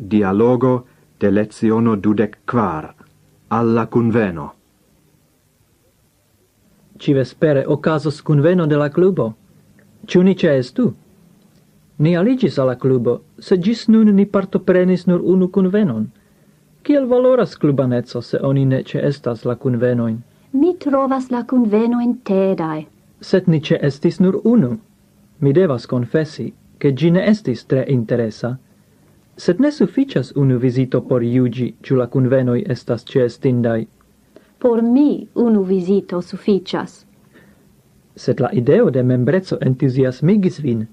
dialogo de leziono dudec quar, alla conveno. Ci vespere ocasos conveno de la clubo. Ciu ni ce estu? Ni aligis alla clubo, se gis nun ni partoprenis nur unu convenon. Kiel valoras clubanezzo se oni ne ce estas la convenoin? Mi trovas la convenoin tedai. Set ni ce estis nur unu. Mi devas confessi, che gi ne estis tre interesa, sed ne sufficias unu visito por iugi, ciu la convenoi estas cestindai. Por mi unu visito sufficias. Sed la ideo de membrezzo entusiasmigis vin.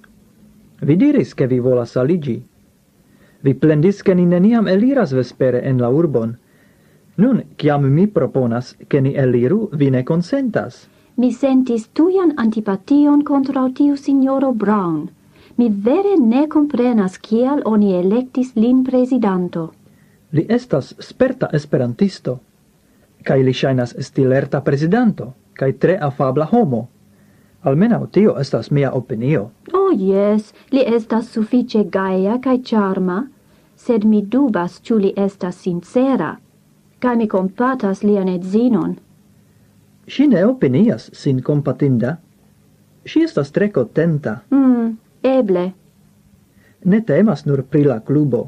Vi diris, che vi volas aligi. Vi plendis, che ni neniam eliras vespere en la urbon. Nun, ciam mi proponas, che ni eliru, vi ne consentas. Mi sentis tuian antipation contra tiu signoro Brown Mi vere ne comprenas kial oni electis lin presidanto. Li estas sperta esperantisto, kai li shainas esti lerta presidanto, kai tre afabla homo. Almenau tio estas mia opinio. Oh, yes, li estas suffice gaia kai charma, sed mi dubas ciu li estas sincera, kai mi kompatas lian edzinon. Si ne opinias sin kompatinda. Si estas tre contenta. Mm, Eble. Ne temas nur pri la klubo.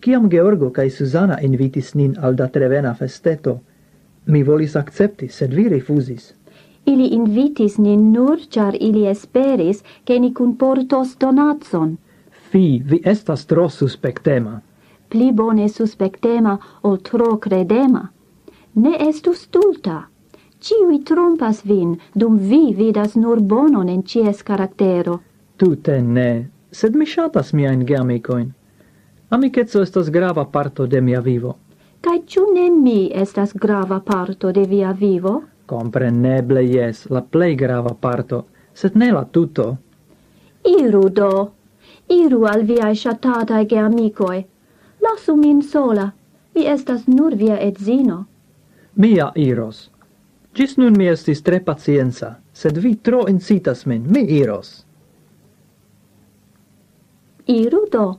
Kiam Georgo kaj Suzana invitis nin al da trevena festeto, mi volis akcepti, sed vi rifuzis. Ili invitis nin nur, char ili esperis, ke ni kunportos donatson. Fi, vi estas tro suspektema. Pli bone suspektema, ol tro credema. Ne estu stulta. Ciui trompas vin, dum vi vidas nur bonon en cies karaktero. Tute ne, sed mi shatas miain geamicoin. Amicetso estas grava parto de mia vivo. Kaj ciu ne mi estas grava parto de via vivo? Compreneble yes, la plei grava parto, sed ne la tuto. Iru do, iru al viai shatatae geamicoi. Lasu min sola, mi estas nur via edzino. Mia iros. Gis nun mi estis tre pacienza, sed vi tro incitas min, mi iros. Iru do.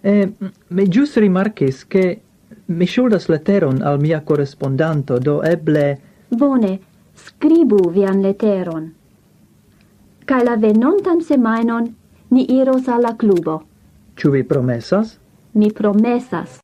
Eh, me gius rimarcis che mi shuldas leteron al mia correspondanto, do eble... Bone, scribu vian leteron. Ca la venontan semainon ni iros alla clubo. Ciu vi promessas? Mi promessas.